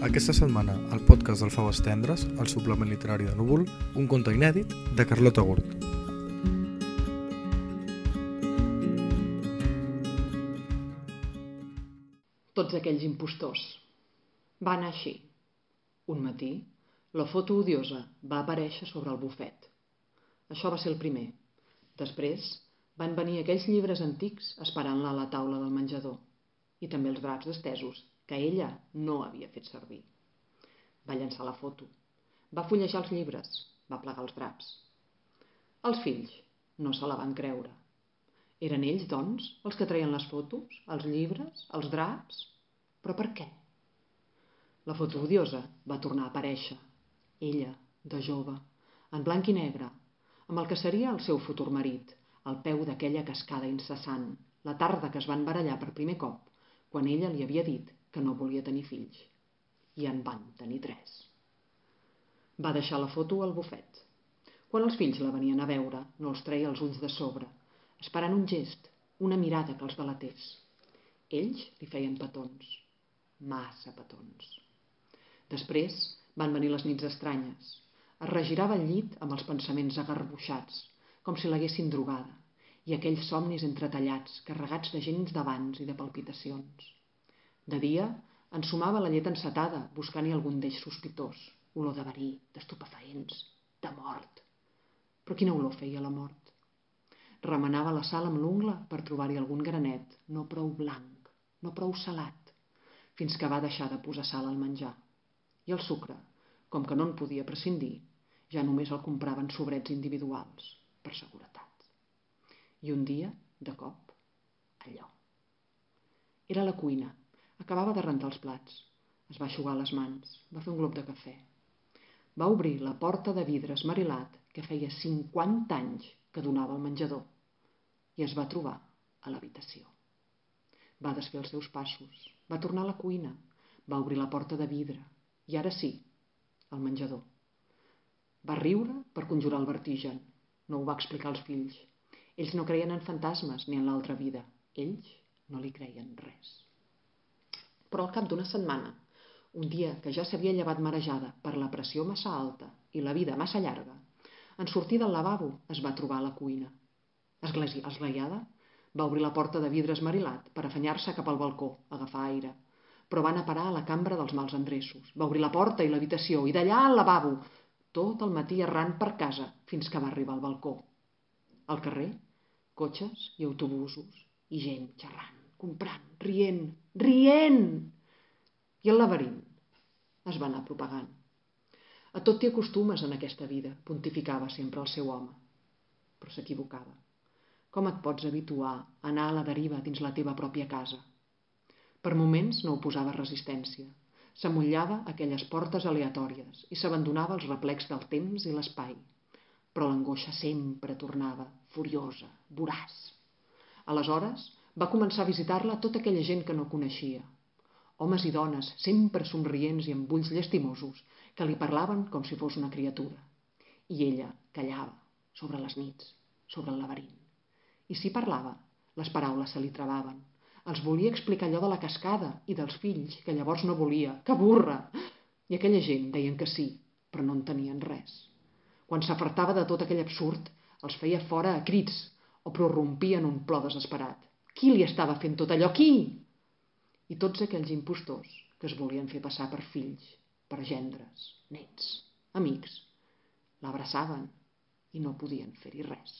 Aquesta setmana, al podcast del Faves Tendres, el suplement literari de Núvol, un conte inèdit de Carlota Gurt. Tots aquells impostors. Va anar així. Un matí, la foto odiosa va aparèixer sobre el bufet. Això va ser el primer. Després van venir aquells llibres antics esperant-la a la taula del menjador i també els draps estesos que ella no havia fet servir. Va llançar la foto, va fullejar els llibres, va plegar els draps. Els fills no se la van creure. Eren ells, doncs, els que treien les fotos, els llibres, els draps? Però per què? La foto odiosa va tornar a aparèixer. Ella, de jove, en blanc i negre, amb el que seria el seu futur marit, al peu d'aquella cascada incessant, la tarda que es van barallar per primer cop, quan ella li havia dit que no volia tenir fills. I en van tenir tres. Va deixar la foto al bufet. Quan els fills la venien a veure, no els treia els ulls de sobre, esperant un gest, una mirada que els delatés. Ells li feien petons, massa petons. Després van venir les nits estranyes. Es regirava el llit amb els pensaments agarbuixats, com si l'haguessin drogada, i aquells somnis entretallats, carregats de gens d'abans i de palpitacions. De dia, ensumava la llet encetada, buscant-hi algun d'ells sospitós. Olor de verí, d'estupefaents, de mort. Però quina olor feia la mort? Remenava la sal amb l'ungla per trobar-hi algun granet, no prou blanc, no prou salat, fins que va deixar de posar sal al menjar. I el sucre, com que no en podia prescindir, ja només el compraven sobrets individuals, per seguretat. I un dia, de cop, allò. Era la cuina, Acabava de rentar els plats. Es va aixugar les mans. Va fer un glob de cafè. Va obrir la porta de vidre esmarilat que feia 50 anys que donava al menjador i es va trobar a l'habitació. Va desfer els seus passos, va tornar a la cuina, va obrir la porta de vidre i ara sí, al menjador. Va riure per conjurar el vertigen. No ho va explicar als fills. Ells no creien en fantasmes ni en l'altra vida. Ells no li creien res però al cap d'una setmana, un dia que ja s'havia llevat marejada per la pressió massa alta i la vida massa llarga, en sortir del lavabo es va trobar a la cuina. Esglaiada, va obrir la porta de vidre esmarilat per afanyar-se cap al balcó, agafar aire, però van a parar a la cambra dels mals endreços. Va obrir la porta i l'habitació i d'allà al lavabo, tot el matí errant per casa fins que va arribar al balcó. Al carrer, cotxes i autobusos i gent xerrant comprant, rient, rient! I el laberint es va anar propagant. A tot t'hi acostumes en aquesta vida, pontificava sempre el seu home. Però s'equivocava. Com et pots habituar a anar a la deriva dins la teva pròpia casa? Per moments no oposava resistència. S'amullava aquelles portes aleatòries i s'abandonava als replecs del temps i l'espai. Però l'angoixa sempre tornava, furiosa, voraç. Aleshores, va començar a visitar-la tota aquella gent que no coneixia. Homes i dones, sempre somrients i amb ulls llastimosos, que li parlaven com si fos una criatura. I ella callava, sobre les nits, sobre el laberint. I si parlava, les paraules se li trebaven. Els volia explicar allò de la cascada i dels fills, que llavors no volia. Que burra! I aquella gent deien que sí, però no en tenien res. Quan s'afartava de tot aquell absurd, els feia fora a crits o prorrompia en un plor desesperat. Qui li estava fent tot allò? Qui? I tots aquells impostors que es volien fer passar per fills, per gendres, nets, amics, l'abraçaven i no podien fer-hi res.